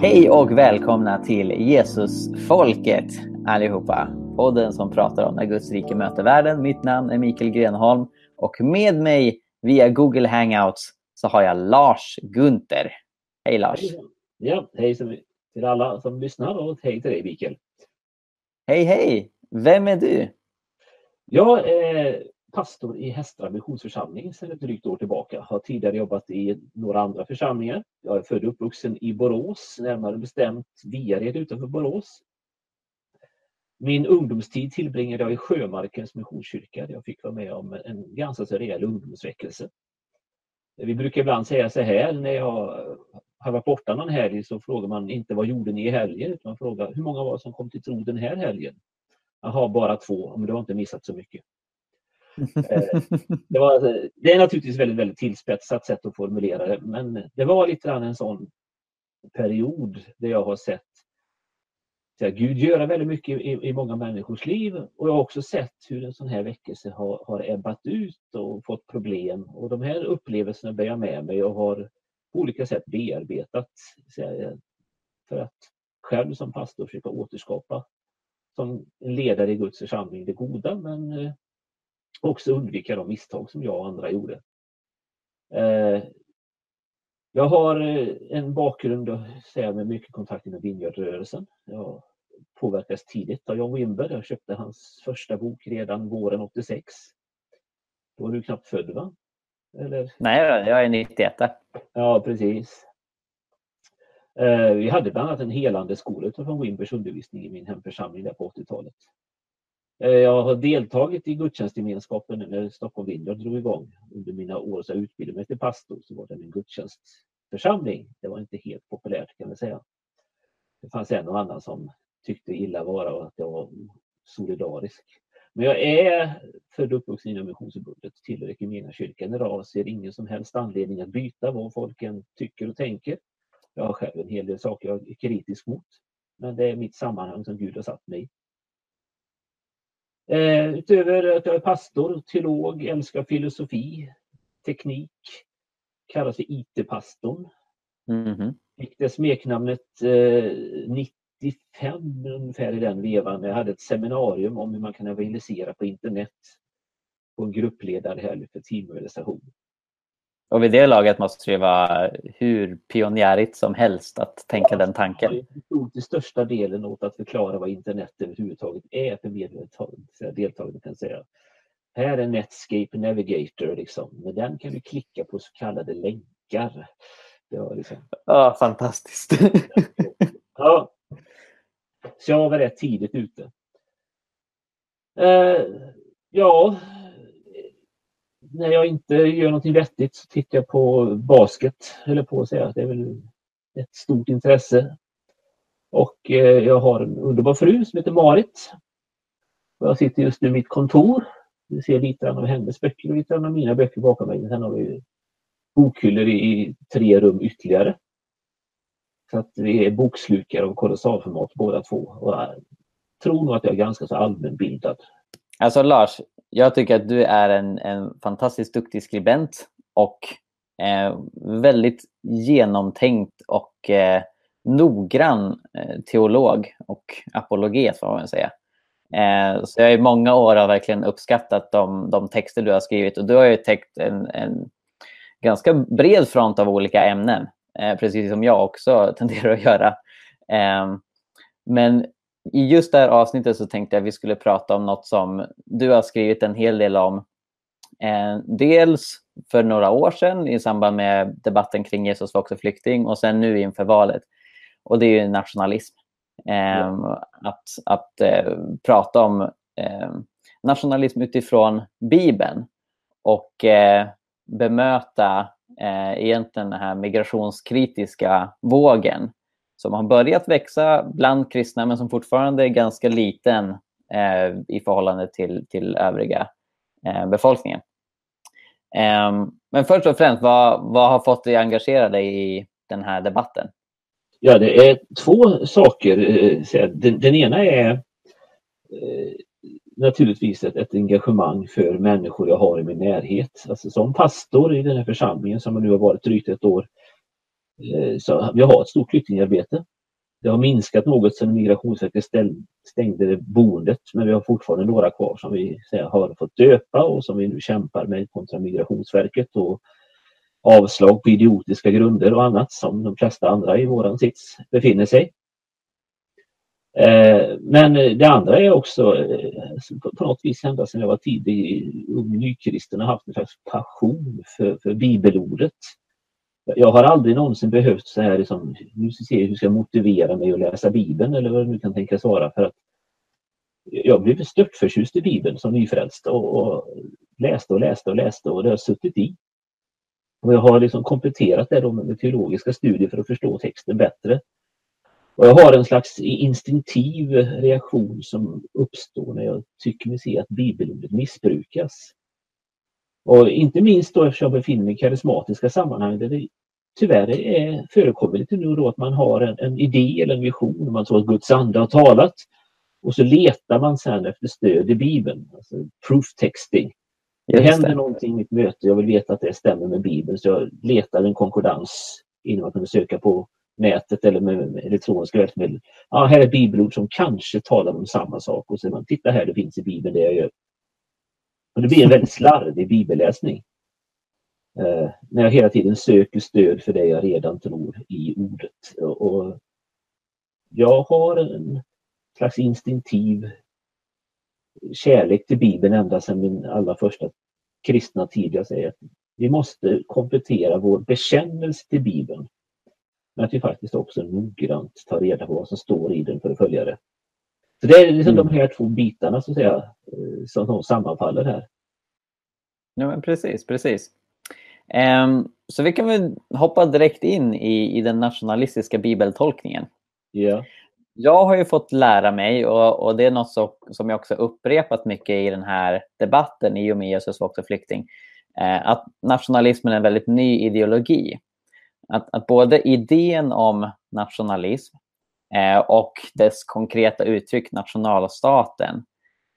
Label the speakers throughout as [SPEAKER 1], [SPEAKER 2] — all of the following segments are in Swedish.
[SPEAKER 1] Hej och välkomna till Jesusfolket allihopa. Podden som pratar om när Guds rike möter världen. Mitt namn är Mikael Grenholm och med mig via Google Hangouts så har jag Lars Gunther. Hej Lars!
[SPEAKER 2] Ja, hej till alla som lyssnar och hej till dig Mikael.
[SPEAKER 1] Hej hej! Vem är du?
[SPEAKER 2] Jag är pastor i Hästra missionsförsamling sedan ett drygt år tillbaka. Har tidigare jobbat i några andra församlingar. Jag är född och uppvuxen i Borås, närmare bestämt Viared utanför Borås. Min ungdomstid tillbringade jag i Sjömarkens missionskyrka där jag fick vara med om en ganska så rejäl ungdomsväckelse. Vi brukar ibland säga så här när jag har varit borta någon helg så frågar man inte vad gjorde ni i helgen utan man frågar hur många var det som kom till tro den här helgen? Jaha, bara två, men du har inte missat så mycket. Eh, det, var, eh, det är naturligtvis väldigt, väldigt tillspetsat sätt att formulera det, men det var lite grann en sån period där jag har sett så Gud göra väldigt mycket i, i många människors liv och jag har också sett hur en sån här väckelse har, har ebbat ut och fått problem och de här upplevelserna bär jag med mig och har på olika sätt bearbetat jag, för att själv som pastor försöka återskapa som ledare i Guds församling det goda men eh, eh, också undvika de misstag som jag och andra gjorde. Eh, jag har eh, en bakgrund med mycket kontakter med Vineyardrörelsen. Jag påverkades tidigt av John Wimber. Jag köpte hans första bok redan våren 86. Då var du knappt född va?
[SPEAKER 1] Eller? Nej, jag är 91.
[SPEAKER 2] Ja, precis. Eh, vi hade bland annat en helande skola från Wimbers undervisning i min hemförsamling där på 80-talet. Eh, jag har deltagit i gudstjänstgemenskapen när Stockholm Vineyard drog igång. Under mina år så jag utbildade mig till pastor så var det en gudstjänstförsamling. Det var inte helt populärt kan man säga. Det fanns en och annan som tyckte illa vara och att jag var solidarisk. Men jag är född och uppvuxen inom Missionsförbundet, tillhör kyrkan idag och ser ingen som helst anledning att byta vad folk än tycker och tänker. Jag har själv en hel del saker jag är kritisk mot. Men det är mitt sammanhang som Gud har satt mig i. Eh, utöver att jag är pastor, teolog, älskar filosofi, teknik, kallas för IT-pastorn. Mm. Fick det smeknamnet eh, 95 ungefär i den vevan. Jag hade ett seminarium om hur man kan evangelisera på internet på en gruppledarhelg för teamorganisation.
[SPEAKER 1] Och vid det laget måste det vara hur pionjärigt som helst att tänka ja, den tanken.
[SPEAKER 2] Jag stod till största delen åt att förklara vad internet överhuvudtaget är för deltagare. Kan säga. Här är Netscape Navigator, liksom. med den kan du klicka på så kallade länkar.
[SPEAKER 1] Det liksom... Ja, fantastiskt.
[SPEAKER 2] ja. Så jag var rätt tidigt ute. Uh, ja, när jag inte gör någonting vettigt så tittar jag på basket, eller på att säga. Det är väl ett stort intresse. Och eh, jag har en underbar fru som heter Marit. Och jag sitter just nu i mitt kontor. Du ser lite av hennes böcker och lite av mina böcker bakom mig. Sen har vi bokhyllor i tre rum ytterligare. Så att vi är bokslukare av kolossalformat båda två. Och jag tror nog att jag är ganska så allmänbildad.
[SPEAKER 1] Alltså Lars, jag tycker att du är en, en fantastiskt duktig skribent och eh, väldigt genomtänkt och eh, noggrann eh, teolog och apologet får man säga. Eh, så jag i många år har verkligen uppskattat de, de texter du har skrivit och du har ju täckt en, en ganska bred front av olika ämnen, eh, precis som jag också tenderar att göra. Eh, men i just det här avsnittet så tänkte jag att vi skulle prata om något som du har skrivit en hel del om. Eh, dels för några år sedan i samband med debatten kring Jesus var också flykting och sen nu inför valet. Och det är ju nationalism. Eh, ja. Att, att eh, prata om nationalism utifrån Bibeln och bemöta eh, egentligen den här migrationskritiska vågen som har börjat växa bland kristna men som fortfarande är ganska liten eh, i förhållande till, till övriga eh, befolkningen. Eh, men först och främst, vad, vad har fått dig engagerad i den här debatten?
[SPEAKER 2] Ja, det är två saker. Eh, den, den ena är eh, naturligtvis ett, ett, engagemang för människor jag har i min närhet. Alltså som pastor i den här församlingen som jag nu har varit drygt ett år Eh, Eh, så vi har ett stort flyktingarbete. Det har minskat något sedan Migrationsverket stängde boendet men vi har fortfarande några kvar som vi har fått döpa och som vi nu kämpar med kontra Migrationsverket och avslag på idiotiska grunder och annat som de flesta andra i våran sits befinner sig. Eh, men det andra är också eh, på något vis ända sedan jag var tidig ung nykristen har haft en slags passion för, för bibelordet. Jag har aldrig någonsin behövt så här liksom, nu ska se hur ska jag motivera mig att läsa Bibeln eller vad det nu kan tänkas vara för att jag blev störtförtjust i Bibeln som nyfrälst och, och läste och läste och läste och det har suttit i. Och jag har liksom kompletterat det med teologiska studier för att förstå texten bättre. Och jag har en slags instinktiv reaktion som uppstår när jag tycker mig se att bibelordet missbrukas. Och inte minst då eftersom jag befinner mig i karismatiska sammanhang där det tyvärr är, förekommer lite nu och då att man har en, en idé eller en vision, man tror att Guds ande har talat och så letar man sen efter stöd i Bibeln, alltså proof texting. Det händer någonting i mitt möte, jag vill veta att det stämmer med Bibeln så jag letar en konkordans innan man kunde söka på nätet eller med, med elektroniska hjälpmedel. Ja, här är bibelord som kanske talar om samma sak och så man titta här, det finns i Bibeln det jag gör. Och det blir en väldigt slarvig bibelläsning. Eh, när jag hela tiden söker stöd för det jag redan tror i ordet. Och, och jag har en slags instinktiv kärlek till Bibeln ända sedan min allra första kristna tid. Jag säger att vi måste komplettera vår bekännelse till Bibeln men att vi faktiskt också noggrant tar reda på vad som står i den för att följa det. Så det är liksom mm. de här två bitarna så att säga, eh, som sammanfaller här.
[SPEAKER 1] Ja, men precis, precis. Um, så vi kan väl hoppa direkt in i, i den nationalistiska bibeltolkningen.
[SPEAKER 2] Ja.
[SPEAKER 1] Jag har ju fått lära mig, och, och det är något så, som jag också upprepat mycket i den här debatten i och med Jesus var också flykting, eh, att nationalismen är en väldigt ny ideologi att, att både idén om nationalism Eh, och dess konkreta uttryck nationalstaten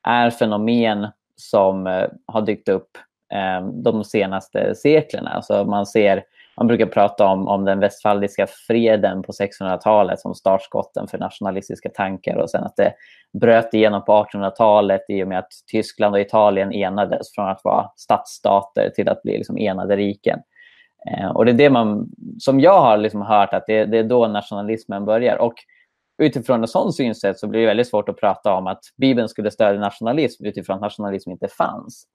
[SPEAKER 1] är fenomen som eh, har dykt upp eh, de senaste seklerna. Alltså man, ser, man brukar prata om, om den västfaldiska freden på 1600-talet som startskotten för nationalistiska tankar och sen att det bröt igenom på 1800-talet i och med att Tyskland och Italien enades från att vara stadsstater till att bli liksom enade riken. Och det är det man, som jag har liksom hört, att det, det, är då nationalismen börjar. Och utifrån ett sådant synsätt så blir det väldigt svårt att prata om att Bibeln skulle stödja nationalism utifrån att nationalism inte fanns.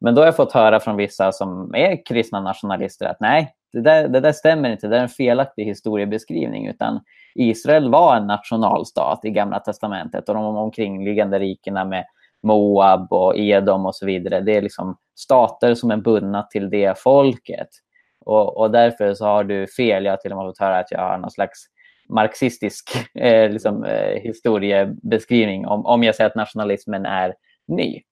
[SPEAKER 1] Men då har jag fått höra från vissa som är kristna nationalister att nej, det där, det där stämmer inte. Det är en felaktig historiebeskrivning. Utan Israel var en nationalstat i Gamla Testamentet och de omkringliggande rikena med Moab och Edom och så vidare. Det är liksom stater som är bundna till det folket. Och, och därför så har du fel. Jag har till och med fått höra att jag har någon slags marxistisk eh, liksom, eh, historiebeskrivning om, om jag säger att nationalismen är ny.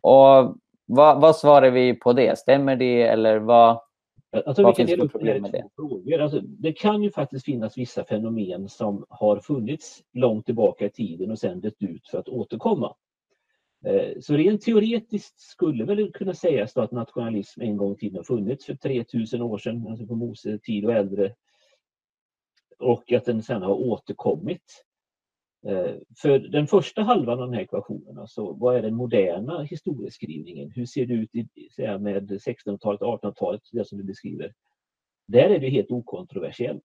[SPEAKER 1] Och vad, vad svarar vi på det? Stämmer det eller vad,
[SPEAKER 2] alltså, vad finns det för problem med det? Frågor. Alltså, det kan ju faktiskt finnas vissa fenomen som har funnits långt tillbaka i tiden och sen dött ut för att återkomma. Eh, så rent teoretiskt skulle väl kunna sägas att nationalism en gång i tiden har funnits för 3000 år sedan, alltså på Mose tid och äldre. Och att den sedan har återkommit. Eh, för den första halvan av den här ekvationen, alltså vad är den moderna historieskrivningen? Hur ser det ut i, med 1600-talet, 1800-talet, det som du beskriver? Där är det helt okontroversiellt.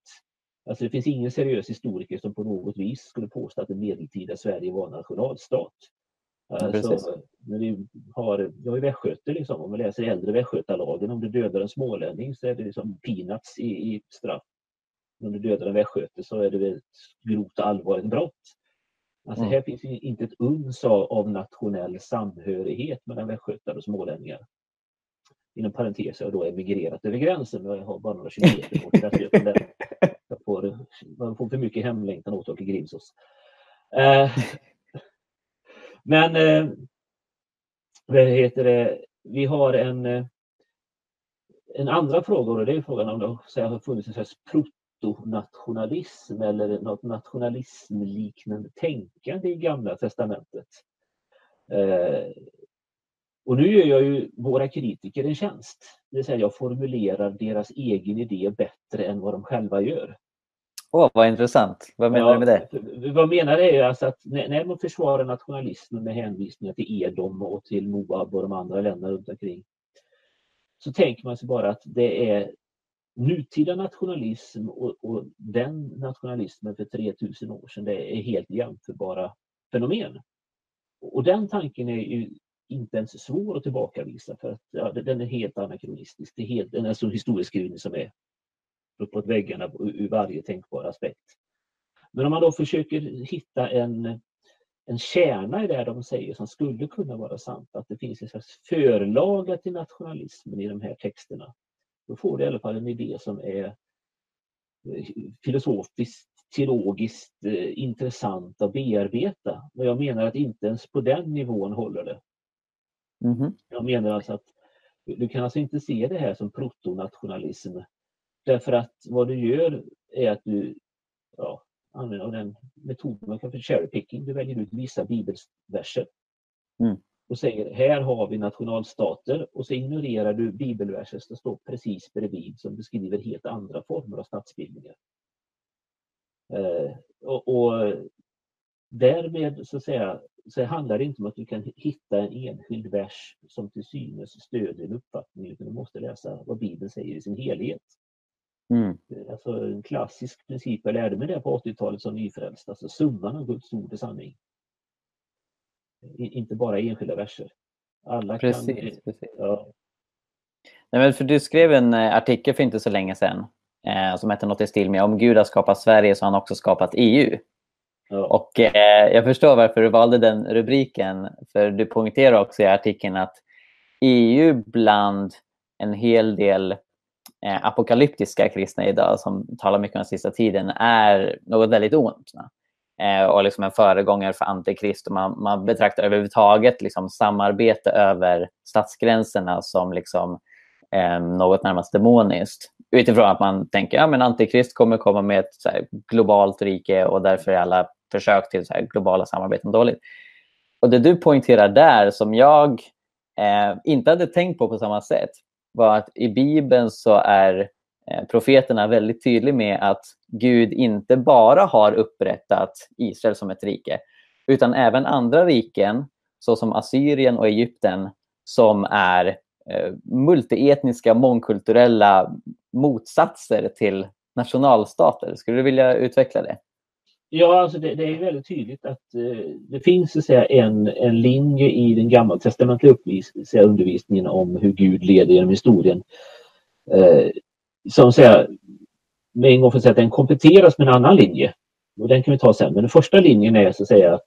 [SPEAKER 2] Alltså det finns ingen seriös historiker som på något vis skulle påstå att det medeltida Sverige var en nationalstat. Alltså, när vi har, vi har ju västgöter, liksom. om vi läser äldre västgötalagen, om du dödar en smålänning så är det liksom peanuts i, i straff. Om du dödar en västgöte så är det ett grovt och allvarligt brott. Alltså mm. här finns inte ett uns av nationell samhörighet mellan västgötar och smålänningar. Inom parentes jag då emigrerat över gränsen och jag har bara några kilometer bort till Västergötland. Jag får, man får för mycket hemlängtan åt Åke Grimsås. Eh, men eh, vad heter det? vi har en, eh, en andra fråga och det är frågan om det har funnits en slags protonationalism eller något nationalismliknande tänkande i Gamla Testamentet. Eh, Och nu gör jag ju våra kritiker en tjänst. Det vill säga jag formulerar deras egen idé bättre än vad de själva gör.
[SPEAKER 1] Åh, vad intressant. Vad menar ja, du med det?
[SPEAKER 2] Vad menar det är alltså att när man försvarar nationalismen med hänvisningar till Edom och till Moab och de andra länderna runt omkring så tänker man sig bara att det är nutida nationalism och, och den nationalismen för 3000 år sedan, det är helt jämförbara fenomen. Och den tanken är ju inte ens svår att tillbakavisa för att ja, den är helt anakronistisk. Det är helt, en alltså historieskrivning som är uppåt väggarna ur varje tänkbar aspekt. Men om man då försöker hitta en, en kärna i det de säger som skulle kunna vara sant, att det finns en slags förlaga till nationalismen i de här texterna, då får du i alla fall en idé som är eh, filosofiskt, teologiskt eh, intressant att bearbeta. Och jag menar att inte ens på den nivån håller det. Mm. Jag menar alltså att du kan alltså inte se det här som protonationalism Därför att vad du gör är att du ja, använder den metoden man kallar för cherry picking. Du väljer ut vissa bibelverser mm. Och säger här har vi nationalstater och så ignorerar du bibelverser som står precis bredvid som beskriver helt andra former av statsbildningar. Eh, och, och, därmed så, säga, så handlar det inte om att du kan hitta en enskild vers som till synes stödjer en uppfattning utan du måste läsa vad Bibeln säger i sin helhet. Mm. Alltså en klassisk princip, jag lärde mig det på 80-talet som nyfrälst, alltså summan av Guds ord är sanning. Inte bara enskilda verser. Alla
[SPEAKER 1] precis, kan... Precis. Ja. Nej, men för du skrev en eh, artikel för inte så länge sedan eh, som hette något i stil med om Gud har skapat Sverige så har han också skapat EU. Ja. Och eh, jag förstår varför du valde den rubriken. För du poängterar också i artikeln att EU bland en hel del eh, apokalyptiska kristna idag som talar mycket om den sista tiden är något väldigt ont. Eh, Eh, och liksom en föregångare för antikrist. Och man, man betraktar överhuvudtaget liksom samarbete över statsgränserna som liksom, eh, något närmast demoniskt. Utifrån att man tänker att ja, antikrist kommer komma med ett här, globalt rike och därför är alla försök till så här, globala samarbeten dåligt. Och det du poängterar där som jag eh, inte hade tänkt på på samma sätt var att i Bibeln så är Eh, profeterna väldigt tydlig med att Gud inte bara har upprättat Israel som ett rike, utan även andra riken såsom Assyrien och Egypten som är eh, multietniska, mångkulturella motsatser till nationalstater. Skulle du vilja utveckla det?
[SPEAKER 2] Ja, alltså det, det är väldigt tydligt att eh, det finns så säga, en, en linje i den gammaltestamentliga undervisningen om hur Gud leder genom historien. Eh, som säga, med en gång får säga att den kompletteras med en annan linje. Och den kan vi ta sen. Men den första linjen är så att säga att,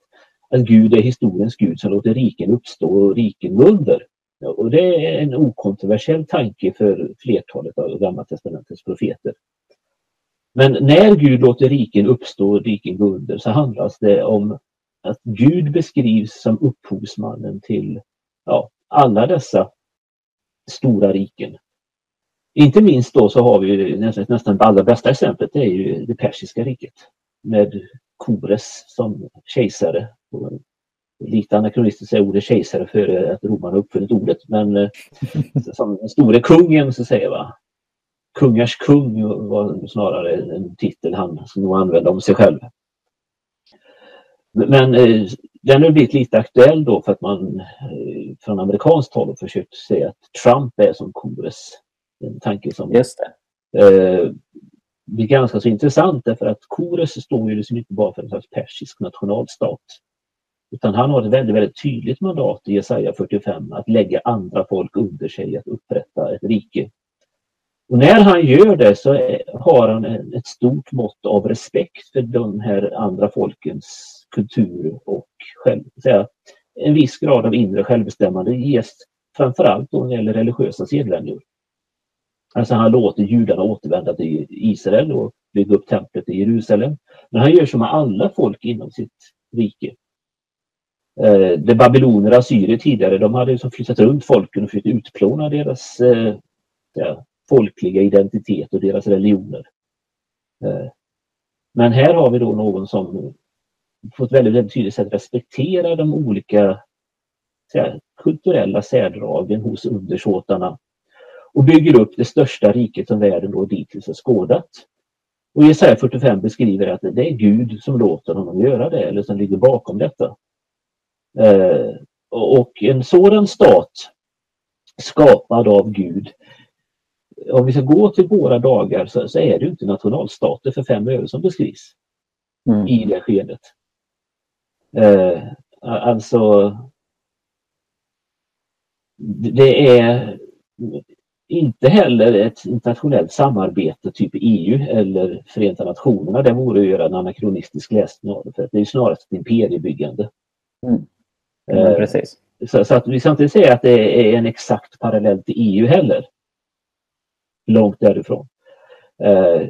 [SPEAKER 2] att Gud är historiens Gud som låter riken uppstå och riken gå under. Och det är en okontroversiell tanke för flertalet av Gammaltestamentets profeter. Men när Gud låter riken uppstå och riken gå under så handlas det om att Gud beskrivs som upphovsmannen till ja, alla dessa stora riken. Inte minst då så har vi nästan, nästan det allra bästa exemplet, det är ju det persiska riket med Kores som kejsare. Lite anakronistiskt är ordet kejsare före att romarna uppfunnit ordet, men eh, som den store kungen så säger va, Kungars kung var snarare en titel han nog använde om sig själv. Men eh, den har blivit lite aktuell då för att man eh, från amerikanskt håll försökt säga att Trump är som Kores. En tanke som
[SPEAKER 1] Just eh, det.
[SPEAKER 2] Eh, blir ganska så intressant därför att Kores står ju liksom inte bara för en slags persisk nationalstat. Utan han har ett väldigt, väldigt tydligt mandat i Jesaja 45 att lägga andra folk under sig, att upprätta ett rike och när han gör det så har han ett stort mått av respekt för de här andra folkens kultur och själv, säga, en viss grad av inre självbestämmande ges framförallt då när det gäller religiösa sedvänjor. Alltså han låter judarna återvända till Israel och bygga upp templet i Jerusalem. Men han gör som med alla folk inom sitt rike. Eh, de babyloner och assyrier tidigare, de hade liksom flyttat runt folken och försökt utplåna deras eh, ja, folkliga identitet och deras religioner. Eh, men här har vi då någon som på ett väldigt, väldigt tydligt sätt respekterar de olika här, kulturella särdragen hos undersåtarna och bygger upp det största riket som världen då dittills har skådat. Och Jesaja 45 beskriver att det är Gud som låter honom göra det eller som ligger bakom detta. Eh, och en sådan stat skapad av Gud om vi ska gå till våra dagar så, så är det inte nationalstater för fem öre som beskrivs mm. i det skedet. Eh, alltså det är inte heller ett internationellt samarbete typ EU eller Förenta Nationerna. Det vore att göra en anakronistisk läsning av det. För det är snarast ett imperiebyggande.
[SPEAKER 1] Mm. Mm, precis.
[SPEAKER 2] Så, så, att vi ska inte säga att det är en exakt parallell till EU heller. Långt därifrån. Eh,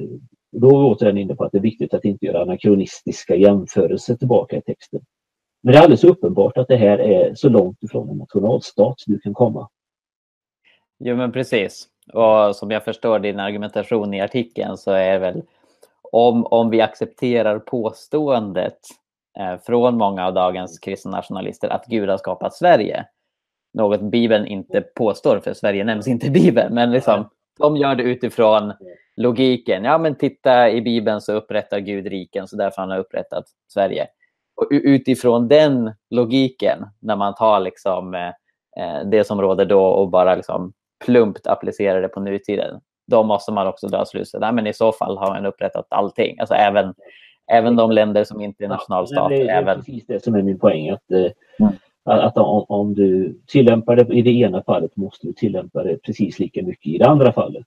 [SPEAKER 2] då är vi återigen inne på att det är viktigt att inte göra anakronistiska jämförelser tillbaka i texten. Men det är alldeles uppenbart att det här är så långt ifrån en nationalstat du kan komma.
[SPEAKER 1] Jo men precis. Och som jag förstår din argumentation i artikeln så är väl om, om vi accepterar påståendet eh, från många av dagens kristna nationalister att Gud har skapat Sverige. Något Bibeln inte påstår, för Sverige nämns inte i Bibeln. Men liksom, de gör det utifrån logiken. Ja, men titta i Bibeln så upprättar Gud riken, så därför har han upprättat Sverige. Och utifrån den logiken, när man tar liksom, eh, det som råder då och bara liksom plumpt applicerar det på nutiden, då måste man också dra slutsatsen. Men i så fall har man upprättat allting. Alltså även, även de länder som inte är nationalstater. Ja,
[SPEAKER 2] det är även... precis det som är min poäng. Att, eh, mm. att om, om, du tillämpar det i det ena fallet måste du tillämpa det precis lika mycket i det andra fallet.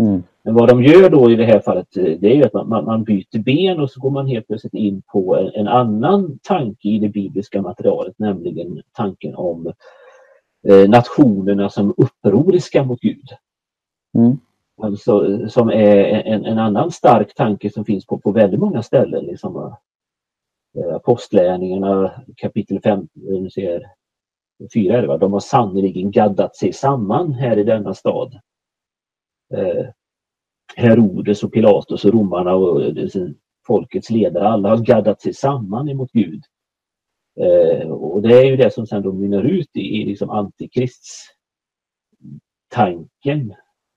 [SPEAKER 2] Mm. Men vad de gör då i det här fallet eh, det är att man, man, byter ben och så går man helt plötsligt in på en, en, annan tanke i det bibliska materialet, nämligen tanken om nationerna som upproriska mot Gud. Mm. Alltså, som är en, en, annan stark tanke som finns på, på väldigt många ställen. Liksom, eh, Apostlärningarna kapitel 5, nu ser, 4 är det va? de har sannerligen gaddat sig samman här i denna stad. Eh, Herodes och Pilatus och romarna och eh, folkets ledare, alla har gaddat sig samman emot Gud. Eh, och det är ju det som sen då mynnar ut i, i liksom antikriststanken,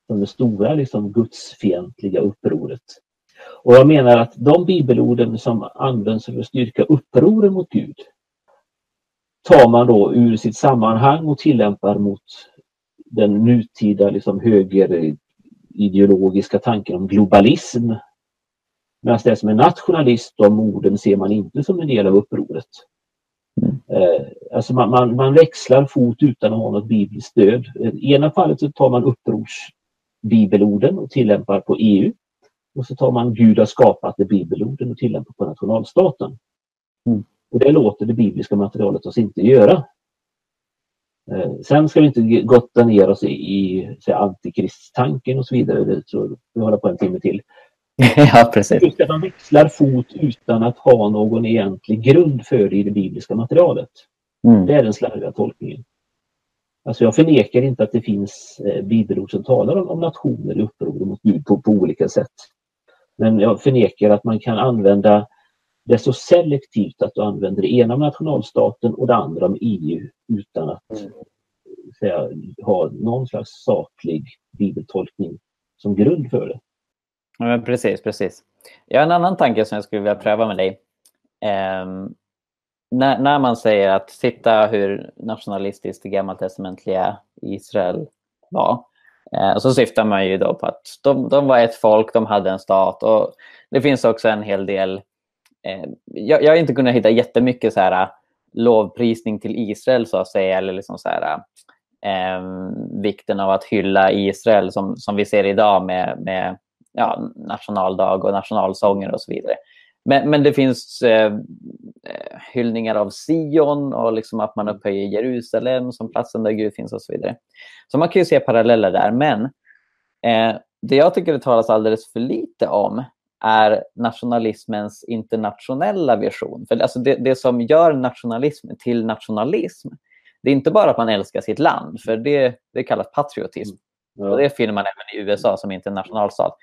[SPEAKER 2] som det stora liksom gudsfientliga upproret. Och jag menar att de bibelorden som används för att styrka upproren mot Gud tar man då ur sitt sammanhang och tillämpar mot den nutida liksom högerideologiska tanken om globalism. Medan det som är nationalist, de orden ser man inte som en del av upproret. Mm. Eh, alltså man, man, man, växlar fot utan att ha något bibliskt stöd. I ena fallet så tar man upprorsbibelorden och tillämpar på EU. Och så tar man Gud har skapat det bibelorden och tillämpar på nationalstaten. Mm. Och det låter det bibliska materialet oss inte göra. Eh, sen ska vi inte gotta ner oss i, i antikristtanken och så vidare. Det tror vi håller på en timme till.
[SPEAKER 1] ja, precis.
[SPEAKER 2] Just att man växlar fot utan att ha någon egentlig grund för det i det bibliska materialet. Mm. Det är den slarviga tolkningen. Alltså jag förnekar inte att det finns eh, bibelord som talar om, om nationer i uppror mot Gud på, på olika sätt. Men jag förnekar att man kan använda det så selektivt att du använder det ena om nationalstaten och det andra om EU utan att mm. säga, ha någon slags saklig bibeltolkning som grund för det.
[SPEAKER 1] Ja, men precis, precis. Jag har en annan tanke som jag skulle vilja pröva med dig. Eh, när, när, man säger att titta hur nationalistiskt det gammaltestamentliga Israel var. Eh, så syftar man ju då på att de, de, var ett folk, de hade en stat och det finns också en hel del eh, jag, jag har inte kunnat hitta jättemycket så här, eh, lovprisning till Israel så att säga, eller liksom så här, eh, ehm, vikten av att hylla Israel som, som vi ser idag med, med ja, nationaldag och nationalsånger och så vidare. Men, men det finns eh, eh, hyllningar av Sion och liksom att man upphöjer Jerusalem som platsen där Gud finns och så vidare. Så man kan ju se paralleller där. Men eh, det jag tycker det talas alldeles för lite om är nationalismens internationella vision. För alltså det, det som gör nationalism till nationalism, det är inte bara att man älskar sitt land, för det, det kallas patriotism. Mm. Ja. Och det finner man även i USA som inte är nationalstat.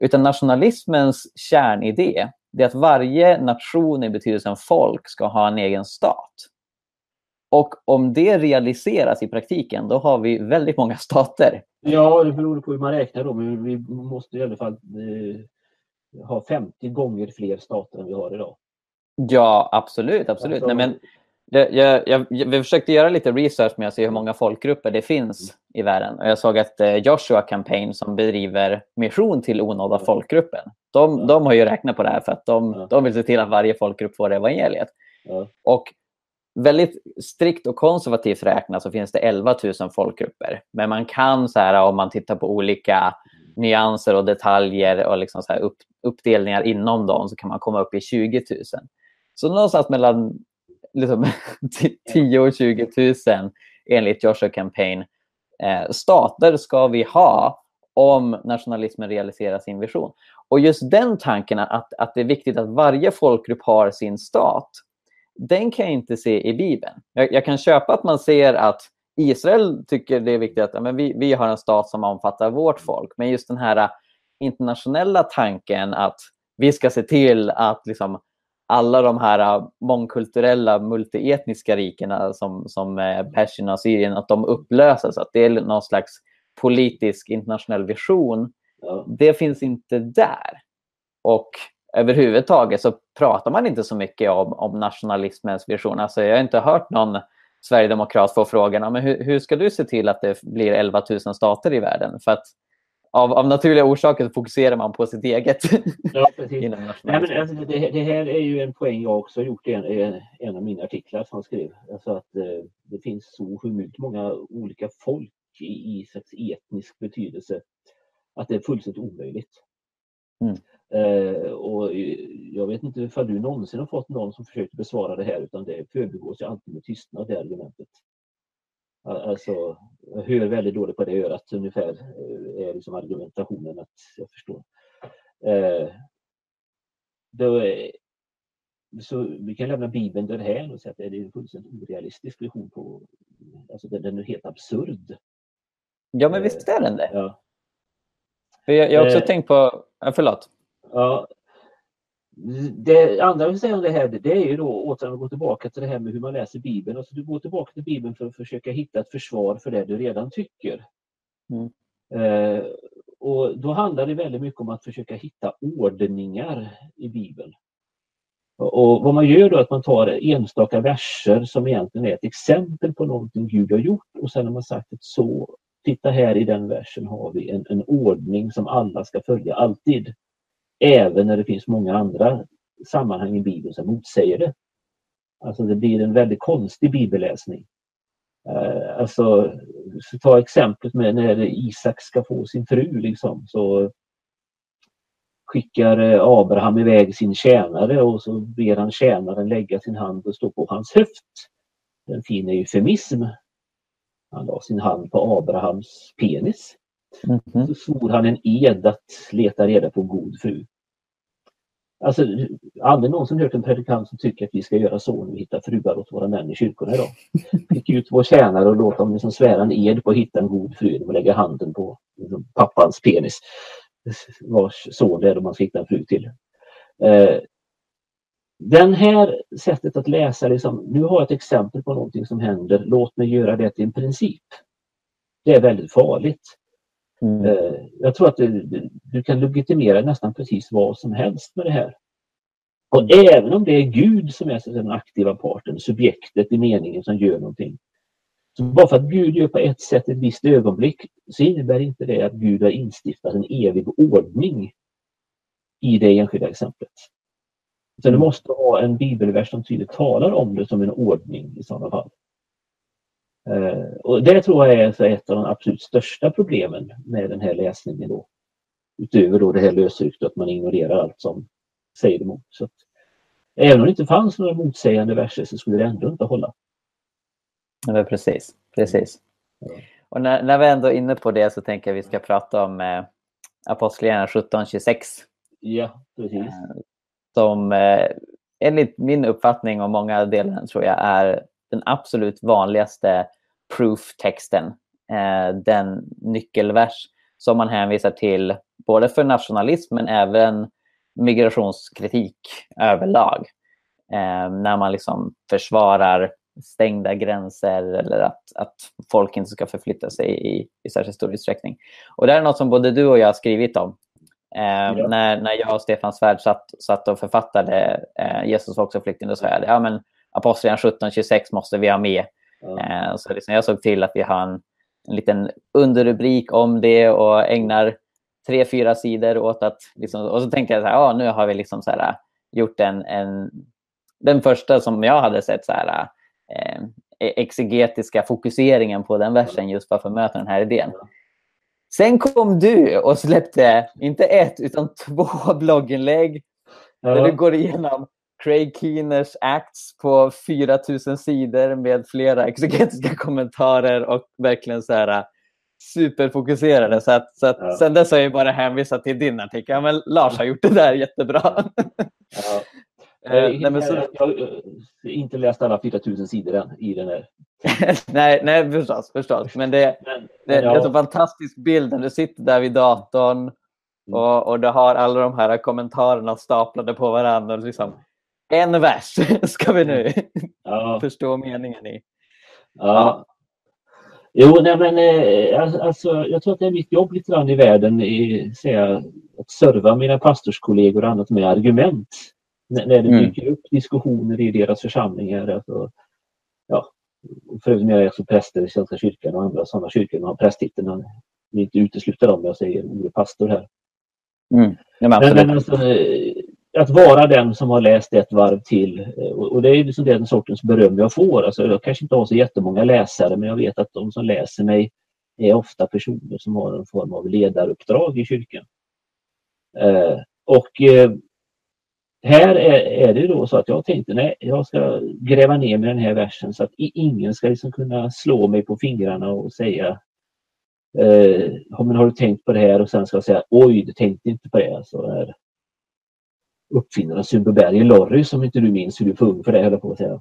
[SPEAKER 1] Utan nationalismens kärnidé är att varje nation i betydelsen folk ska ha en egen stat. Och om det realiseras i praktiken, då har vi väldigt många stater.
[SPEAKER 2] Ja, det beror på hur man räknar då, men vi måste i alla fall eh, ha 50 gånger fler stater än vi har idag.
[SPEAKER 1] Ja, absolut. absolut. Alltså, Nej, men jag, jag, jag, jag försökte göra lite research med att se hur många folkgrupper det finns i världen. Och jag såg att eh, Joshua Campaign som bedriver mission till onådda folkgruppen, de, de har ju räknat på det här för att de, de vill se till att varje folkgrupp får evangeliet. Och väldigt strikt och konservativt räknat så finns det 11 000 folkgrupper. Men man kan, så här, om man tittar på olika nyanser och detaljer och liksom så upp, uppdelningar inom dem så kan man komma upp i 20 000. Så någonstans mellan liksom, 10 och 20 000 enligt Joshua Campaign eh, stater ska vi ha om nationalismen realiserar sin vision. Och just den tanken att, att det är viktigt att varje folkgrupp har sin stat, den kan jag inte se i Bibeln. Jag, jag kan köpa att man ser att Israel tycker det är viktigt att ja, men vi, vi har en stat som omfattar vårt folk. Men just den här internationella tanken att vi ska se till att liksom, alla de här mångkulturella multietniska rikena som, som Persien och Syrien, att de upplöses. Att det är någon slags politisk internationell vision. Ja. Det finns inte där. Och överhuvudtaget så pratar man inte så mycket om, om nationalismens vision. Alltså jag har inte hört någon sverigedemokrat få frågan men hur, hur ska du se till att det blir 11 000 stater i världen? För att av, av naturliga orsaker fokuserar man på sitt eget.
[SPEAKER 2] Ja, precis. Nej, men alltså, det, det, här är ju en poäng jag också gjort i en, en av mina artiklar som jag skrev. Alltså att eh, det finns så sjukt många olika folk i, i etnisk betydelse att det är fullständigt omöjligt. Mm. Eh, och jag vet inte ifall du någonsin har fått någon som försökt besvara det här utan det förbigås ju alltid med tystnad det argumentet. Alltså, jag hör väldigt dåligt på det örat ungefär eh, är liksom argumentationen att jag förstår. Eh, då, så vi kan lämna Bibeln därhän och säga att det är en fullständigt orealistisk vision på, alltså den, den är helt absurd.
[SPEAKER 1] Ja men visst är den det. Ja. För jag, jag har också eh, tänkt på, förlåt.
[SPEAKER 2] Ja, det andra jag vill säga om det här, det är ju då återigen att gå tillbaka till det här med hur man läser Bibeln. Alltså du går tillbaka till Bibeln för att försöka hitta ett försvar för det du redan tycker. Mm. Eh, och då handlar det väldigt mycket om att försöka hitta ordningar i Bibeln. Och vad man gör då är att man tar enstaka verser som egentligen är ett exempel på någonting Gud har gjort och sen har man sagt att så, titta här i den versen har vi en, en ordning som alla ska följa alltid. Även när det finns många andra sammanhang i Bibeln som motsäger det. Alltså det blir en väldigt konstig bibelläsning. Uh, alltså, ta exemplet med när Isak ska få sin fru liksom, så skickar eh, Abraham iväg sin tjänare och så ber han tjänaren lägga sin hand och stå på hans höft. En fin eufemism. Han la sin hand på Abrahams penis. Mm -hmm. Så svor han en ed att leta reda på god fru. Alltså, aldrig någonsin hört en predikant som tycker att vi ska göra så när vi hittar fruar åt våra män i kyrkorna idag. Skicka ut vår tjänare och låta dem liksom svära en ed på att hitta en god fru och lägga handen på liksom, pappans penis. Vars son det är då man ska hitta en fru till. Eh, den här sättet att läsa, liksom, nu har jag ett exempel på någonting som händer, låt mig göra det till en princip. Det är väldigt farligt. Mm. Eh, jag tror att du, du, kan legitimera nästan precis vad som helst med det här. Och mm. även om det är Gud som är den aktiva parten, subjektet i meningen som gör någonting. Så bara för att Gud gör på ett sätt ett visst ögonblick så innebär inte det att Gud har instiftat en evig ordning i det enskilda exemplet. Så du mm. måste ha en bibelvers som tydligt talar om det som en ordning i sådana fall. Eh, och det tror jag är ett av de absolut största problemen med den här läsningen. Då. Utöver då det här lösryckta att man ignorerar allt som säger emot. Så att, även om det inte fanns några motsägande verser så skulle det ändå inte hålla.
[SPEAKER 1] Ja, precis. precis. Och när, när vi ändå är inne på det så tänker jag att vi ska prata om eh, Apostlagärningarna 17.26.
[SPEAKER 2] Ja, precis. Eh,
[SPEAKER 1] som eh, enligt min uppfattning och många delar tror jag är den absolut vanligaste proof-texten, eh, den nyckelvers som man hänvisar till både för nationalism men även migrationskritik överlag. Eh, när man liksom försvarar stängda gränser eller att, att folk inte ska förflytta sig i, i särskilt stor utsträckning. Och det är något som både du och jag har skrivit om. Eh, ja. när, när jag och Stefan Svärd satt, satt och författade eh, Jesus var också flykting, då sa jag ja, men Apostlagärningarna 17.26 måste vi ha med. Eh, så liksom jag såg till att vi har en, en liten underrubrik om det och ägnar tre, fyra sidor åt att... Liksom, och så tänkte jag så här, ja, nu har vi liksom så här, gjort en, en... Den första som jag hade sett så här, eh, exegetiska fokuseringen på den versen just för att möta den här idén. Sen kom du och släppte inte ett utan två blogginlägg ja. där du går igenom Craig Keeners Acts på 4000 sidor med flera exegetiska kommentarer och verkligen så här superfokuserade. Så att, så att ja. sen dess har jag bara hänvisat till din artikel. Ja, men Lars har gjort det där jättebra.
[SPEAKER 2] Ja. Eh, nej, men så... Jag har inte läst alla 4000 sidor än i den här.
[SPEAKER 1] nej, nej, förstås. förstås. Men det, men, det, ja. det är en så fantastisk bild när du sitter där vid datorn mm. och, och du har alla de här kommentarerna staplade på varandra. Och liksom, en vers ska vi nu ja. förstå meningen i.
[SPEAKER 2] Ja. Jo, nej men eh, alltså, jag tror att det är mitt jobb lite grann i världen i, säga, att serva mina pastorskollegor och annat med argument. När, när det mm. dyker upp diskussioner i deras församlingar. Alltså, ja, för övrigt är jag också präster i Svenska kyrkan och andra sådana kyrkor som har prästtiteln. Jag vill inte utesluta dem, jag säger ordet pastor här.
[SPEAKER 1] Mm. Ja,
[SPEAKER 2] men, men alltså, att vara den som har läst ett varv till. Eh, och det är liksom den sortens beröm jag får. Alltså jag kanske inte har så jättemånga läsare men jag vet att de som läser mig är ofta personer som har en form av ledaruppdrag i kyrkan. Eh, och eh, här är, är, det då så att jag tänkte nej, jag ska gräva ner mig i den här versen så att ingen ska liksom kunna slå mig på fingrarna och säga eh, men har du tänkt på det här och sen ska jag säga oj, du tänkte inte på det. Alltså, här, uppfinnaren Sundbyberg Lorry som inte du minns hur du ung för det, höll på att säga.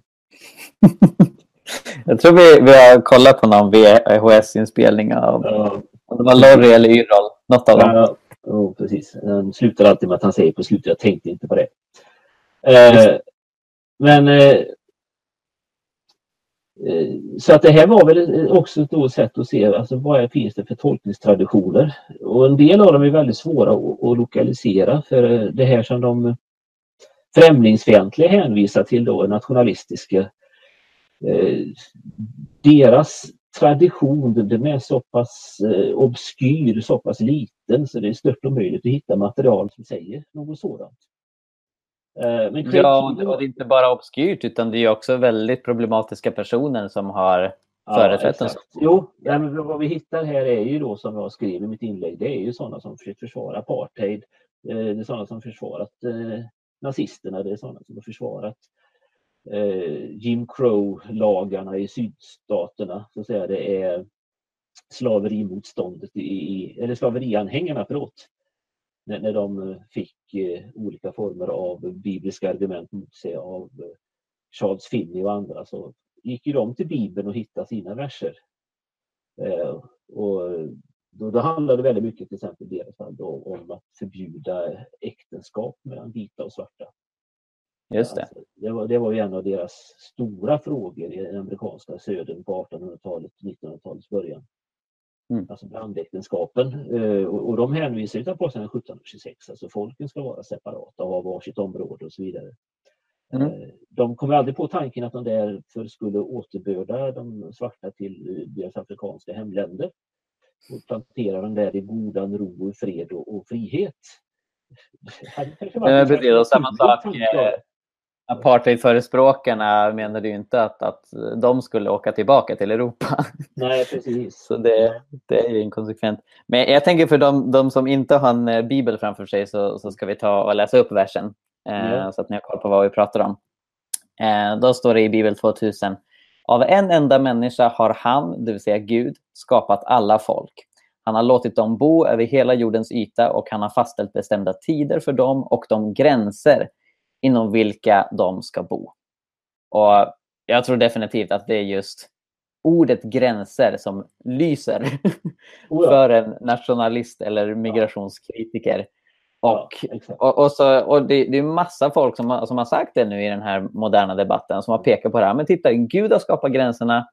[SPEAKER 1] jag tror vi, vi har kollat på någon VHS-inspelning av ja. om det var Lorry eller Yrrol, något av dem. Ja,
[SPEAKER 2] oh, precis. Han slutar alltid med att han säger på slutet, jag tänkte inte på det. Eh, men eh Eh, så att det här var väl också ett sätt att se alltså, vad finns det för tolkningstraditioner. Och en del av dem är väldigt svåra att, lokalisera för eh, det här som de främlingsfientliga hänvisar till då, nationalistiska. Eh, deras tradition den är så pass obskyr, så pass liten så det är stört omöjligt att hitta material som säger något sådant.
[SPEAKER 1] Eh, men ja, och det är inte bara obskyrt utan det är också väldigt problematiska personer som har företrätt ja,
[SPEAKER 2] Jo, ja, men vad vi hittar här är ju då som jag skrev i mitt inlägg, det är ju sådana som försökt försvara apartheid. Eh, det är sådana som försvarat eh, nazisterna, det är sådana som har försvarat Jim Crow-lagarna i sydstaterna. Så att säga. Det är slaverimotståndet i, eller slaverianhängarna, förlåt, när, när de eh, fick eh, olika former av bibliska argument mot sig av eh, Charles Finney och andra så gick ju de till Bibeln och hittade sina verser. Och då, då handlade det väldigt mycket till exempel i deras fall om att förbjuda äktenskap mellan vita och svarta.
[SPEAKER 1] Just det. Alltså,
[SPEAKER 2] det, var, det var en av deras stora frågor i den amerikanska södern på 1800-talet, 1900-talets början. Mm. Alltså blandäktenskapen. Eh, och, och de hänvisar till Apostlagärningarna 1726, alltså folken ska vara separata och ha varsitt område och så vidare. Mm. Eh, de kommer aldrig på tanken att de därför skulle återbörda de svarta till deras afrikanska hemländer och plantera dem där i godan ro, fred och, och frihet.
[SPEAKER 1] Det betyder samma sak Apartheidförespråkarna menade ju inte att, att de skulle åka tillbaka till Europa.
[SPEAKER 2] Nej, precis.
[SPEAKER 1] Så det, det är ju inkonsekvent. Men jag tänker för de, de som inte har en eh, bibel framför sig så, så ska vi ta och läsa upp versen eh, så att ni har koll på vad vi pratar om. Eh, då står det i Bibel 2000. Av en enda människa har han, det vill säga Gud, skapat alla folk. Han har låtit dem bo över hela jordens yta och han har fastställt bestämda tider för dem och de gränser inom vilka de ska bo. Och Jag tror definitivt att det är just ordet gränser som lyser oh ja. för en nationalist eller migrationskritiker. Och, ja, och, och, så, och det, det är massa folk som har, som har sagt det nu i den här moderna debatten som har pekat på det här. Men titta, Gud har skapat gränserna.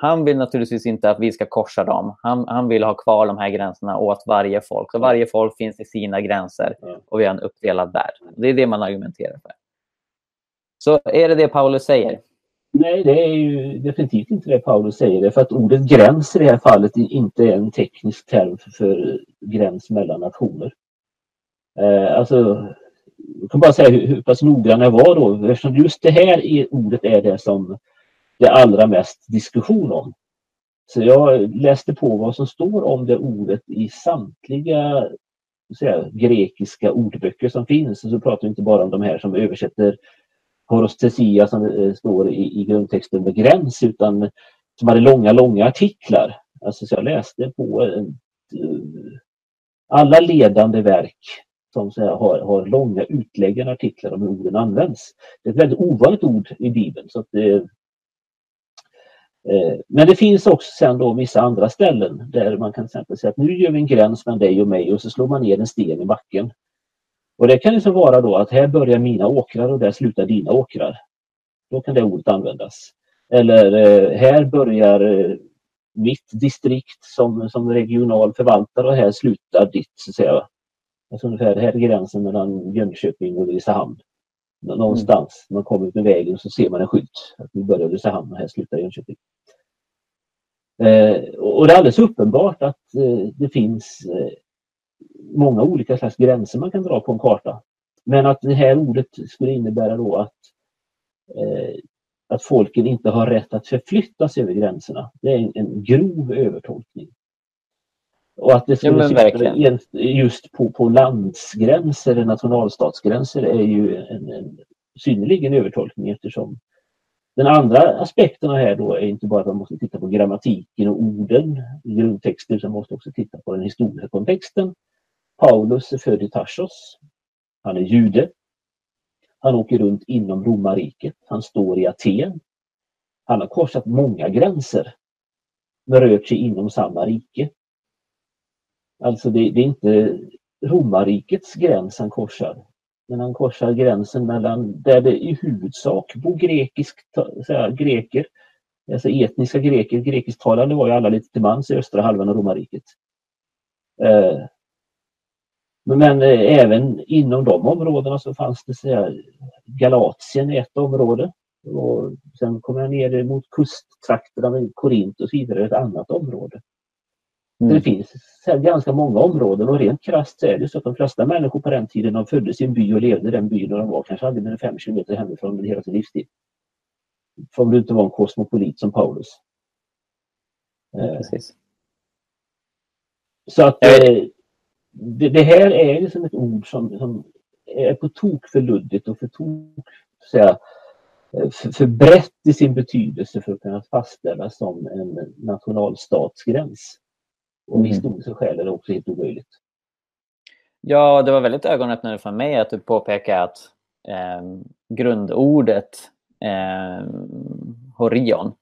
[SPEAKER 1] Han vill naturligtvis inte att vi ska korsa dem. Han, han vill ha kvar de här gränserna åt varje folk. Så varje folk finns i sina gränser och vi har en uppdelad värld. Det är det man argumenterar för. Så är det det Paulus säger?
[SPEAKER 2] Nej, det är ju definitivt inte det Paulus säger. Det för att ordet gräns i det här fallet inte är en teknisk term för, för gräns mellan nationer. Eh, alltså, jag kan bara säga hur, hur pass noggrann jag var då. Eftersom just det här ordet är det som det allra mest diskussion om. Så jag läste på vad som står om det ordet i samtliga säga, grekiska ordböcker som finns. Och Så pratar vi inte bara om de här som översätter horostesia som eh, står i, i grundtexten med gräns utan som hade långa, långa artiklar. Alltså, så jag läste på eh, alla ledande verk som så här, har, har långa utläggande artiklar om hur orden används. Det är ett väldigt ovanligt ord i Bibeln. Så att, eh, Eh, men det finns också sen då vissa andra ställen där man kan till exempel säga att nu gör vi en gräns mellan dig och mig och så slår man ner en sten i backen. Och det kan liksom vara då att här börjar mina åkrar och där slutar dina åkrar. Då kan det ordet användas. Eller eh, här börjar eh, mitt distrikt som, som regional förvaltare och här slutar ditt. Så att säga. Alltså ungefär här är gränsen mellan Jönköping och Ulricehamn. Någonstans. Mm. Man kommer ut med vägen och så ser man en skylt. Att nu börjar Ulricehamn och här slutar Jönköping. Eh, och det är alldeles uppenbart att eh, det finns eh, många olika slags gränser man kan dra på en karta. Men att det här ordet skulle innebära då att, att folken inte har rätt att förflyttas över gränserna. Det är en, en grov övertolkning. Och att det skulle ja, just på, på landsgränser, eller nationalstatsgränser, är ju en, en synnerligen övertolkning eftersom den andra aspekten här då är inte bara att man måste titta på grammatiken och orden i grundtexten, utan man måste också titta på den historiska kontexten. Paulus är född i Tarsos. Han är jude. Han åker runt inom romarriket. Han står i Aten. Han har korsat många gränser men rört sig inom samma rike. Alltså det, det är inte romarrikets gräns han korsar när han korsar gränsen mellan där det i huvudsak bor grekisk, säga, greker, alltså etniska greker. Grekisktalande var ju alla lite till mans i östra halvan av romarriket. Eh, men eh, även inom de områdena så fanns det så Galatien ett område. Och sen kom jag ner mot kusttrakterna med Korint och så vidare, ett annat område. Mm. Det finns ganska många områden och rent krasst är det så att de flesta människor på den tiden de föddes i en by och levde i den byn och de var kanske aldrig mer än fem kilometer hemifrån under hela sin livstid. Om du inte var en kosmopolit som Paulus.
[SPEAKER 1] Ja, precis.
[SPEAKER 2] Så att eh, det, det, här är liksom ett ord som, som är på tok för luddigt och för tok säga, för, för brett i sin betydelse för att kunna fastställas som en nationalstatsgräns. Och av mm. historiska skäl är det också helt omöjligt.
[SPEAKER 1] Ja, det var väldigt ögonöppnande för mig att du påpekar att eh, grundordet eh, horion,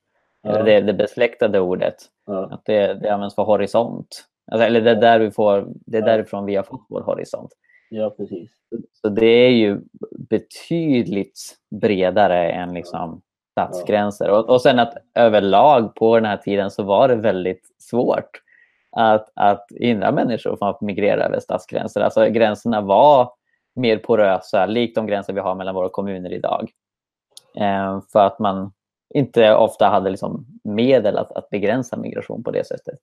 [SPEAKER 1] ja. det, det besläktade ordet, ja. att det, det används för horisont. Alltså, eller det är, där vi får, det är därifrån vi har fått vår horisont.
[SPEAKER 2] Ja, precis.
[SPEAKER 1] Så det är ju betydligt bredare än liksom stadsgränser. Och, och sen att överlag på den här tiden så var det väldigt svårt att, att hindra människor från att migrera över stadsgränser. Alltså gränserna var mer porösa, likt de gränser vi har mellan våra kommuner idag. Eh, för att man inte ofta hade liksom medel att, att begränsa migration på det sättet.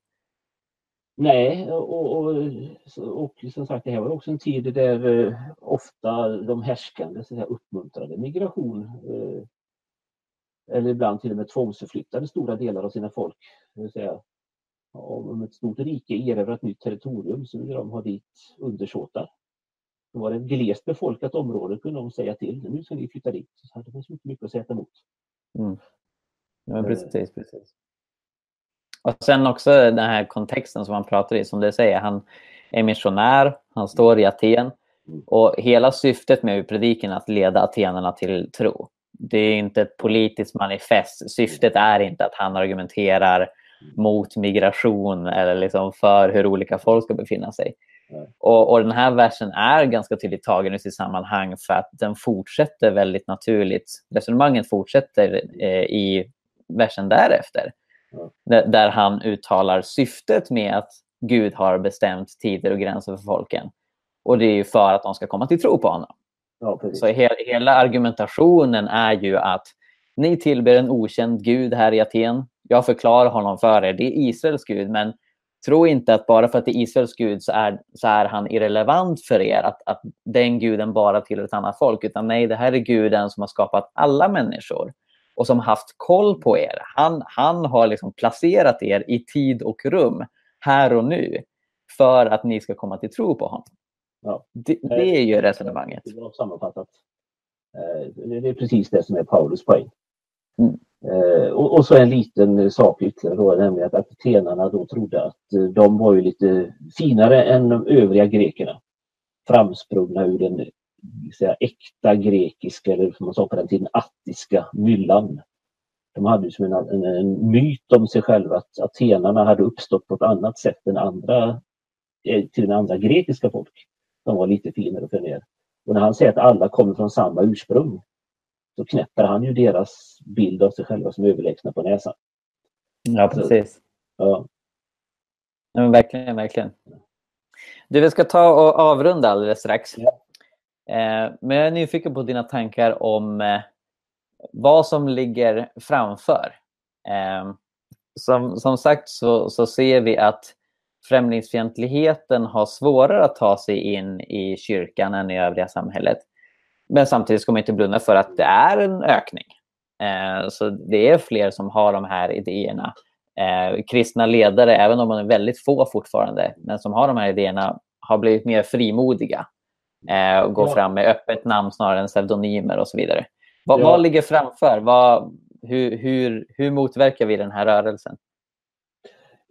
[SPEAKER 2] Nej, och, och, och som sagt det här var också en tid där eh, ofta de härskande så här, uppmuntrade migration. Eh, eller ibland till och med tvångsförflyttade stora delar av sina folk. Det vill säga, om ett stort rike erövrar ett nytt territorium så vill de ha dit undersåtar. Det var ett glest befolkat område kunde de säga till. Nu ska vi flytta dit. Så det fanns inte mycket att säga emot.
[SPEAKER 1] Mm. Ja, precis, precis. Och sen också den här kontexten som han pratar i, som du säger, han är missionär, han står i Aten och hela syftet med predikan är att leda atenerna till tro. Det är inte ett politiskt manifest. Syftet är inte att han argumenterar mot migration eller liksom för hur olika folk ska befinna sig. Och, och, den här versen är ganska tydligt tagen i sitt sammanhang för att den fortsätter väldigt naturligt. Resonemanget fortsätter eh, i versen därefter. Mm. Där han uttalar syftet med att Gud har bestämt tider och gränser för folken. Och det är ju för att de ska komma till tro på honom. Ja, så he hela argumentationen är ju att ni tillber en okänd gud här i Aten. Jag förklarar honom för er. Det är Israels gud, men tro inte att bara för att det är Israels gud så är, så är han irrelevant för er, att, att den guden bara tillhör ett annat folk. Utan nej, det här är guden som har skapat alla människor och som haft koll på er. Han, han har liksom placerat er i tid och rum, här och nu, för att ni ska komma till tro på honom. Ja. Det, det, är ju resonemanget.
[SPEAKER 2] Det är sammanfattat. Eh, det är precis det som är Paulus poäng. Mm. Eh, och, och, så en liten sak ytterligare då, nämligen att atenarna då trodde att eh, de var ju lite finare än de övriga grekerna. Framsprungna ur den säga, äkta grekiska, eller som man sa på den tiden, attiska myllan. De hade ju som en, en, en myt om sig själva att atenarna hade uppstått på ett annat sätt än andra, eh, till den andra grekiska folk. De var lite finare och förmer. Och när han säger att alla kommer från samma ursprung så knäpper han ju deras bild av sig själva som överlägsna på näsan.
[SPEAKER 1] Ja, precis. Så, ja. ja verkligen, verkligen. Du, vi ska ta och avrunda alldeles strax. Ja. Eh, men jag är nyfiken på dina tankar om eh, vad som ligger framför. Eh, som, som sagt så, så ser vi att främlingsfientligheten har svårare att ta sig in i kyrkan än i övriga samhället. Men samtidigt ska man inte blunda för att det är en ökning. Eh, så det är fler som har de här idéerna. Eh, kristna ledare, även om de är väldigt få fortfarande, men som har de här idéerna, har blivit mer frimodiga eh, och går ja. fram med öppet namn snarare än pseudonymer och så vidare. Vad, ja. vad ligger framför? Vad, hur, hur, hur motverkar vi den här rörelsen?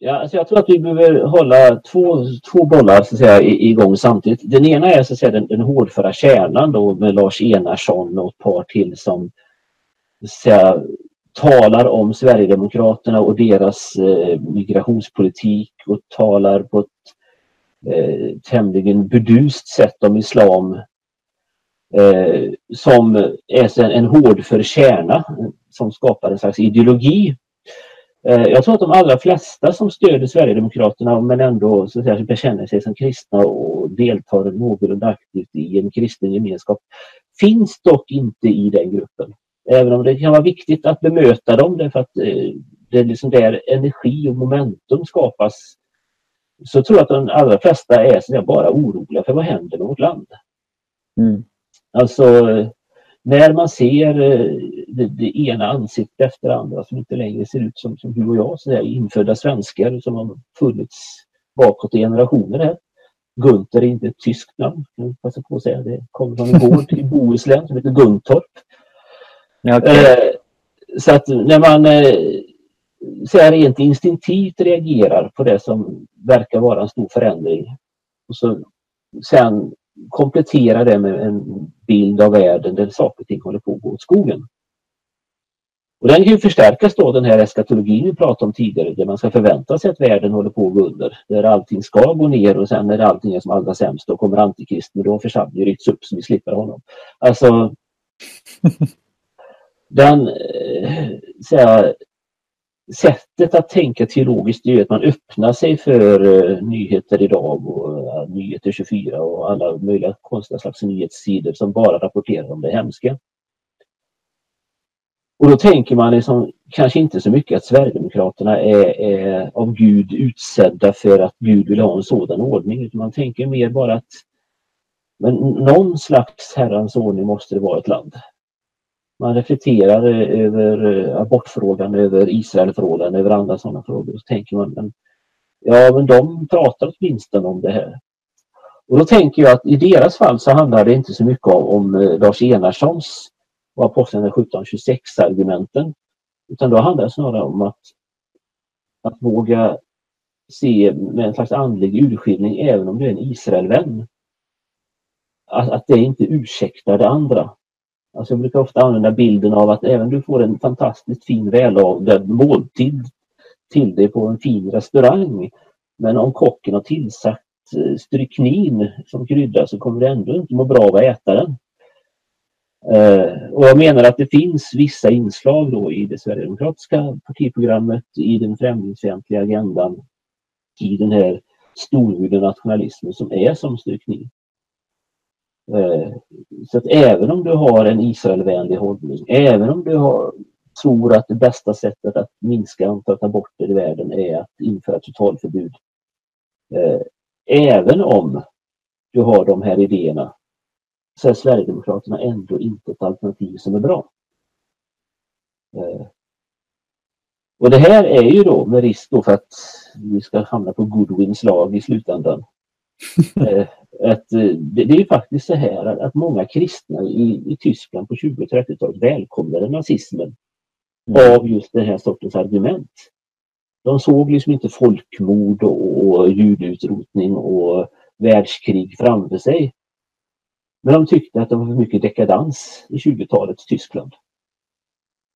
[SPEAKER 2] Ja, alltså jag tror att vi behöver hålla två, två bollar så att säga, igång samtidigt. Den ena är så att säga, den, den hårdföra kärnan då, med Lars Enarsson och ett par till som säga, talar om Sverigedemokraterna och deras eh, migrationspolitik och talar på ett eh, tämligen bedust sätt om islam eh, som är en, en hårdför kärna som skapar en slags ideologi jag tror att de allra flesta som stöder Sverigedemokraterna men ändå så att säga, bekänner sig som kristna och deltar någorlunda aktivt i en kristen gemenskap finns dock inte i den gruppen. Även om det kan vara viktigt att bemöta dem därför att eh, det är liksom där energi och momentum skapas så tror jag att de allra flesta är så bara oroliga för vad händer med vårt land. Mm. Alltså när man ser eh, det, det, ena ansiktet efter det andra som inte längre ser ut som, som du och jag, så infödda svenskar som har funnits bakåt i generationer här. Gunther är inte ett tyskt namn, kan passa på att säga. Det kommer från en gård i Bohuslän som heter Guntorp. Okay. Eh, så att när man eh, så rent instinktivt reagerar på det som verkar vara en stor förändring och så sen komplettera det med en bild av världen där saker och ting håller på att gå åt skogen. Och den kan ju förstärkas då den här eskatologin vi pratade om tidigare där man ska förvänta sig att världen håller på att gå under. Där allting ska gå ner och sen när allting är som allra sämst då kommer antikristen och då församlingen ryckts upp så vi slipper honom. Alltså den eh, så sättet att tänka teologiskt är att man öppnar sig för uh, nyheter idag och nyheter 24 och alla möjliga konstiga slags nyhetssidor som bara rapporterar om det hemska. Och då tänker man liksom, kanske inte så mycket att Sverigedemokraterna är, är av Gud utsedda för att Gud vill ha en sådan ordning utan man tänker mer bara att men någon slags herrans ordning måste det vara ett land man reflekterar eh, över eh, abortfrågan, över Israelfrågan, över andra sådana frågor. Så tänker man, men, ja men de pratar åtminstone om det här. Och då tänker jag att i deras fall så handlar det inte så mycket om, om Lars Enarssons och Apostlagärningarna 1726 argumenten. Utan då handlar det snarare om att, att våga se med en slags andlig urskiljning även om du är en Israelvän. Att, att det inte ursäktar det andra. Alltså jag brukar ofta använda bilden av att även du får en fantastiskt fin välavlad måltid till dig på en fin restaurang. Men om kocken har tillsatt stryknin som krydda så kommer du ändå inte må bra av att äta den. Eh, och jag menar att det finns vissa inslag då i det Sverigedemokratiska partiprogrammet, i den främlingsfientliga agendan, i den här storvulna nationalismen som är som stryknin. Eh, så att även om du har en Israelvänlig hållning, även om du har, tror att det bästa sättet att minska antalet aborter i världen är att införa totalförbud. Eh, Eh, även om du har de här idéerna så är Sverigedemokraterna ändå inte ett alternativ som är bra. Eh, och det här är ju då med risk då för att vi ska hamna på Goodwins lag i slutändan. att, det, det är faktiskt så här att, många kristna i, i Tyskland på 20 och 30-talet välkomnade nazismen mm. av just den här sortens argument. De såg liksom inte folkmord och, och judeutrotning och världskrig framför sig. Men de tyckte att det var för mycket dekadans i 20-talets Tyskland.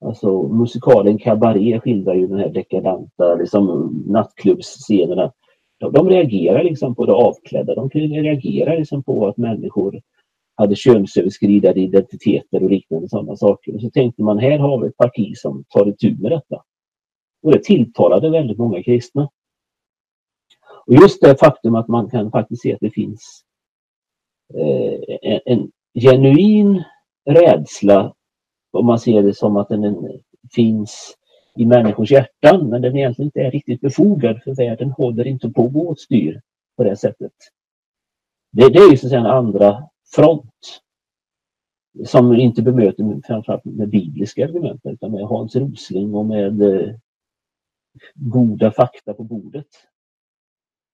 [SPEAKER 2] Alltså musikalen Cabaret skildrar ju den här dekadanta liksom, nattklubbsscenerna. De, de reagerar liksom på det avklädda. De reagerar liksom på att människor hade könsöverskridande identiteter och liknande sådana saker. Och så tänkte man, här har vi ett parti som tar itu med detta. Och det tilltalade väldigt många kristna. Och just det faktum att man kan faktiskt se att det finns eh, en, en genuin rädsla, om man ser det som att den finns i människors hjärtan, men den egentligen inte är riktigt befogad för världen håller inte på att gå åt styr på det sättet. Det, det är ju så att säga en andra front som inte bemöter framförallt med bibliska argument utan med Hans Rosling och med eh, goda fakta på bordet.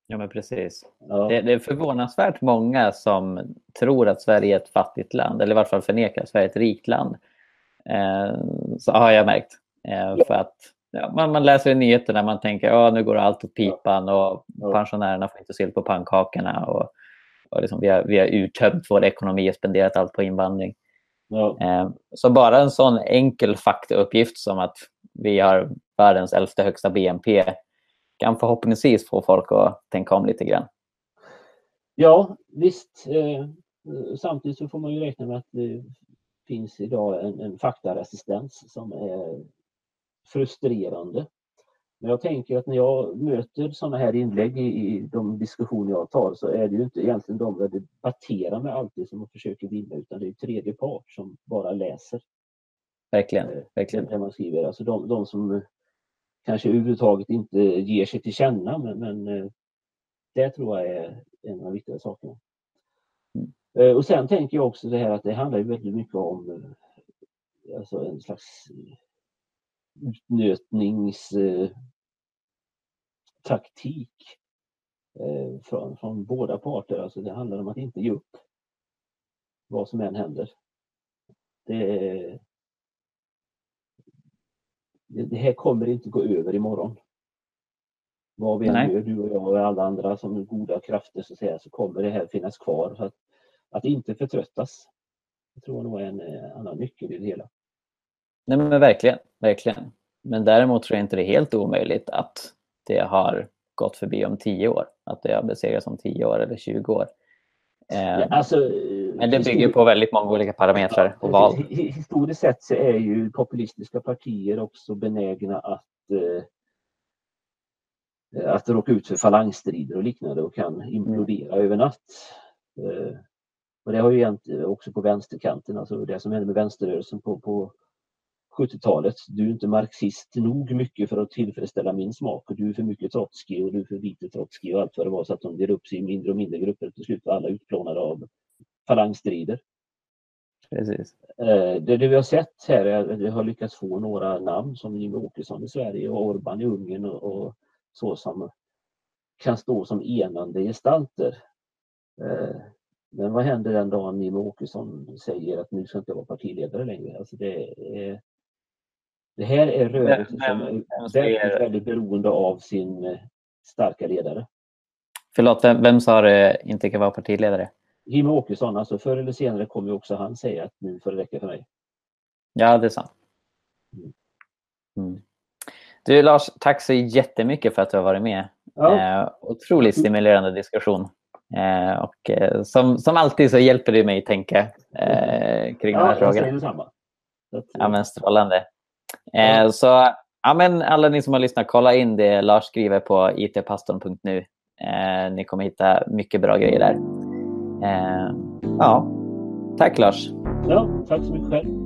[SPEAKER 1] Ja, men precis. Ja. Det, det, är förvånansvärt många som tror att Sverige är ett fattigt land, eller i vart fall förnekar att Sverige är ett rikt land. Eh, så har jag märkt. Eh. För att ja, man, man läser i nyheterna man tänker att nu går allt åt pipan och pensionärerna får inte sill på pannkakorna. Och, och liksom, vi, har, vi har uttömt vår ekonomi och spenderat allt på invandring. Eh, så bara en sån enkel faktauppgift som att vi har världens äldsta högsta BNP kan förhoppningsvis få folk att tänka om lite grann.
[SPEAKER 2] Ja, visst. Eh, samtidigt så får man ju räkna med att det finns idag en, en faktaresistens som är frustrerande. Men jag tänker att när jag möter sådana här inlägg i, i de diskussioner jag tar så är det ju inte egentligen de jag debatterar med alltid som försöker vinna utan det är tredje part som bara läser.
[SPEAKER 1] Verkligen. Eh, verkligen.
[SPEAKER 2] Det man skriver. Alltså de, de som kanske överhuvudtaget inte ger sig till känna men, men eh, det tror jag är en av de viktiga sakerna. Mm. Eh, och sen tänker jag också det här att det handlar väldigt mycket om alltså en slags utnötningstaktik eh, från, från båda parter. Alltså det handlar om att inte ge upp vad som än händer. Det, det här kommer inte gå över imorgon. Vad vi än gör, du och jag och alla andra som goda krafter så, säga, så kommer det här finnas kvar. Så att, att inte förtröttas. Jag tror nog är en eh, annan nyckel i det hela.
[SPEAKER 1] Nej men verkligen, verkliligen. Men däremot tror jag inte det är helt omöjligt att det har gått förbi om tio år. Att det har besegrats om tio år eller 20 år. Ja, ehm, alltså, men det bygger på väldigt många olika parametrar och val.
[SPEAKER 2] Historiskt sett så är ju populistiska partier också benägna att eh, att råka ut för falangstrider och liknande och kan implodera mm. över natt. Eh, och det har ju hänt också på vänsterkanten, alltså det som hände med vänsterrörelsen på, på 70-talet. Du är inte marxist nog mycket för att tillfredsställa min smak och du är för mycket Trotskij och du är för lite Trotskij och allt vad det var så att de delade upp sig i mindre och mindre grupper. Till slut var alla utplånade av falangstrider.
[SPEAKER 1] Precis.
[SPEAKER 2] Eh, det, det vi har sett här är att vi har lyckats få några namn som Jimmie Åkesson i Sverige och Orban i Ungern och, och så som kan stå som enande gestalter. Eh, men vad händer den dagen Jimmie Åkesson säger att nu ska inte jag vara partiledare längre? Alltså det, är, det här är rörelser som är väldigt, väldigt beroende av sin eh, starka ledare.
[SPEAKER 1] Förlåt, vem, vem sa det inte kan vara partiledare?
[SPEAKER 2] Jimmie Åkesson, alltså förr eller senare kommer ju också han säga att nu får det räcka för mig.
[SPEAKER 1] Ja, det är sant. Mm. mm. Du Lars, tack så jättemycket för att du har varit med. Ja. Eh, otroligt stimulerande diskussion. Eh, och eh, som, som alltid så hjälper du mig tänka eh, kring
[SPEAKER 2] ja,
[SPEAKER 1] de här
[SPEAKER 2] jag
[SPEAKER 1] frågorna.
[SPEAKER 2] säger detsamma.
[SPEAKER 1] Ja, men strålande. Eh. Så ja, men alla ni som har lyssnat, kolla in det Lars skriver på itpastorn.nu. Eh, ni kommer hitta mycket bra grejer där. Eh, ja, tack Lars.
[SPEAKER 2] ja, tack så mycket själv.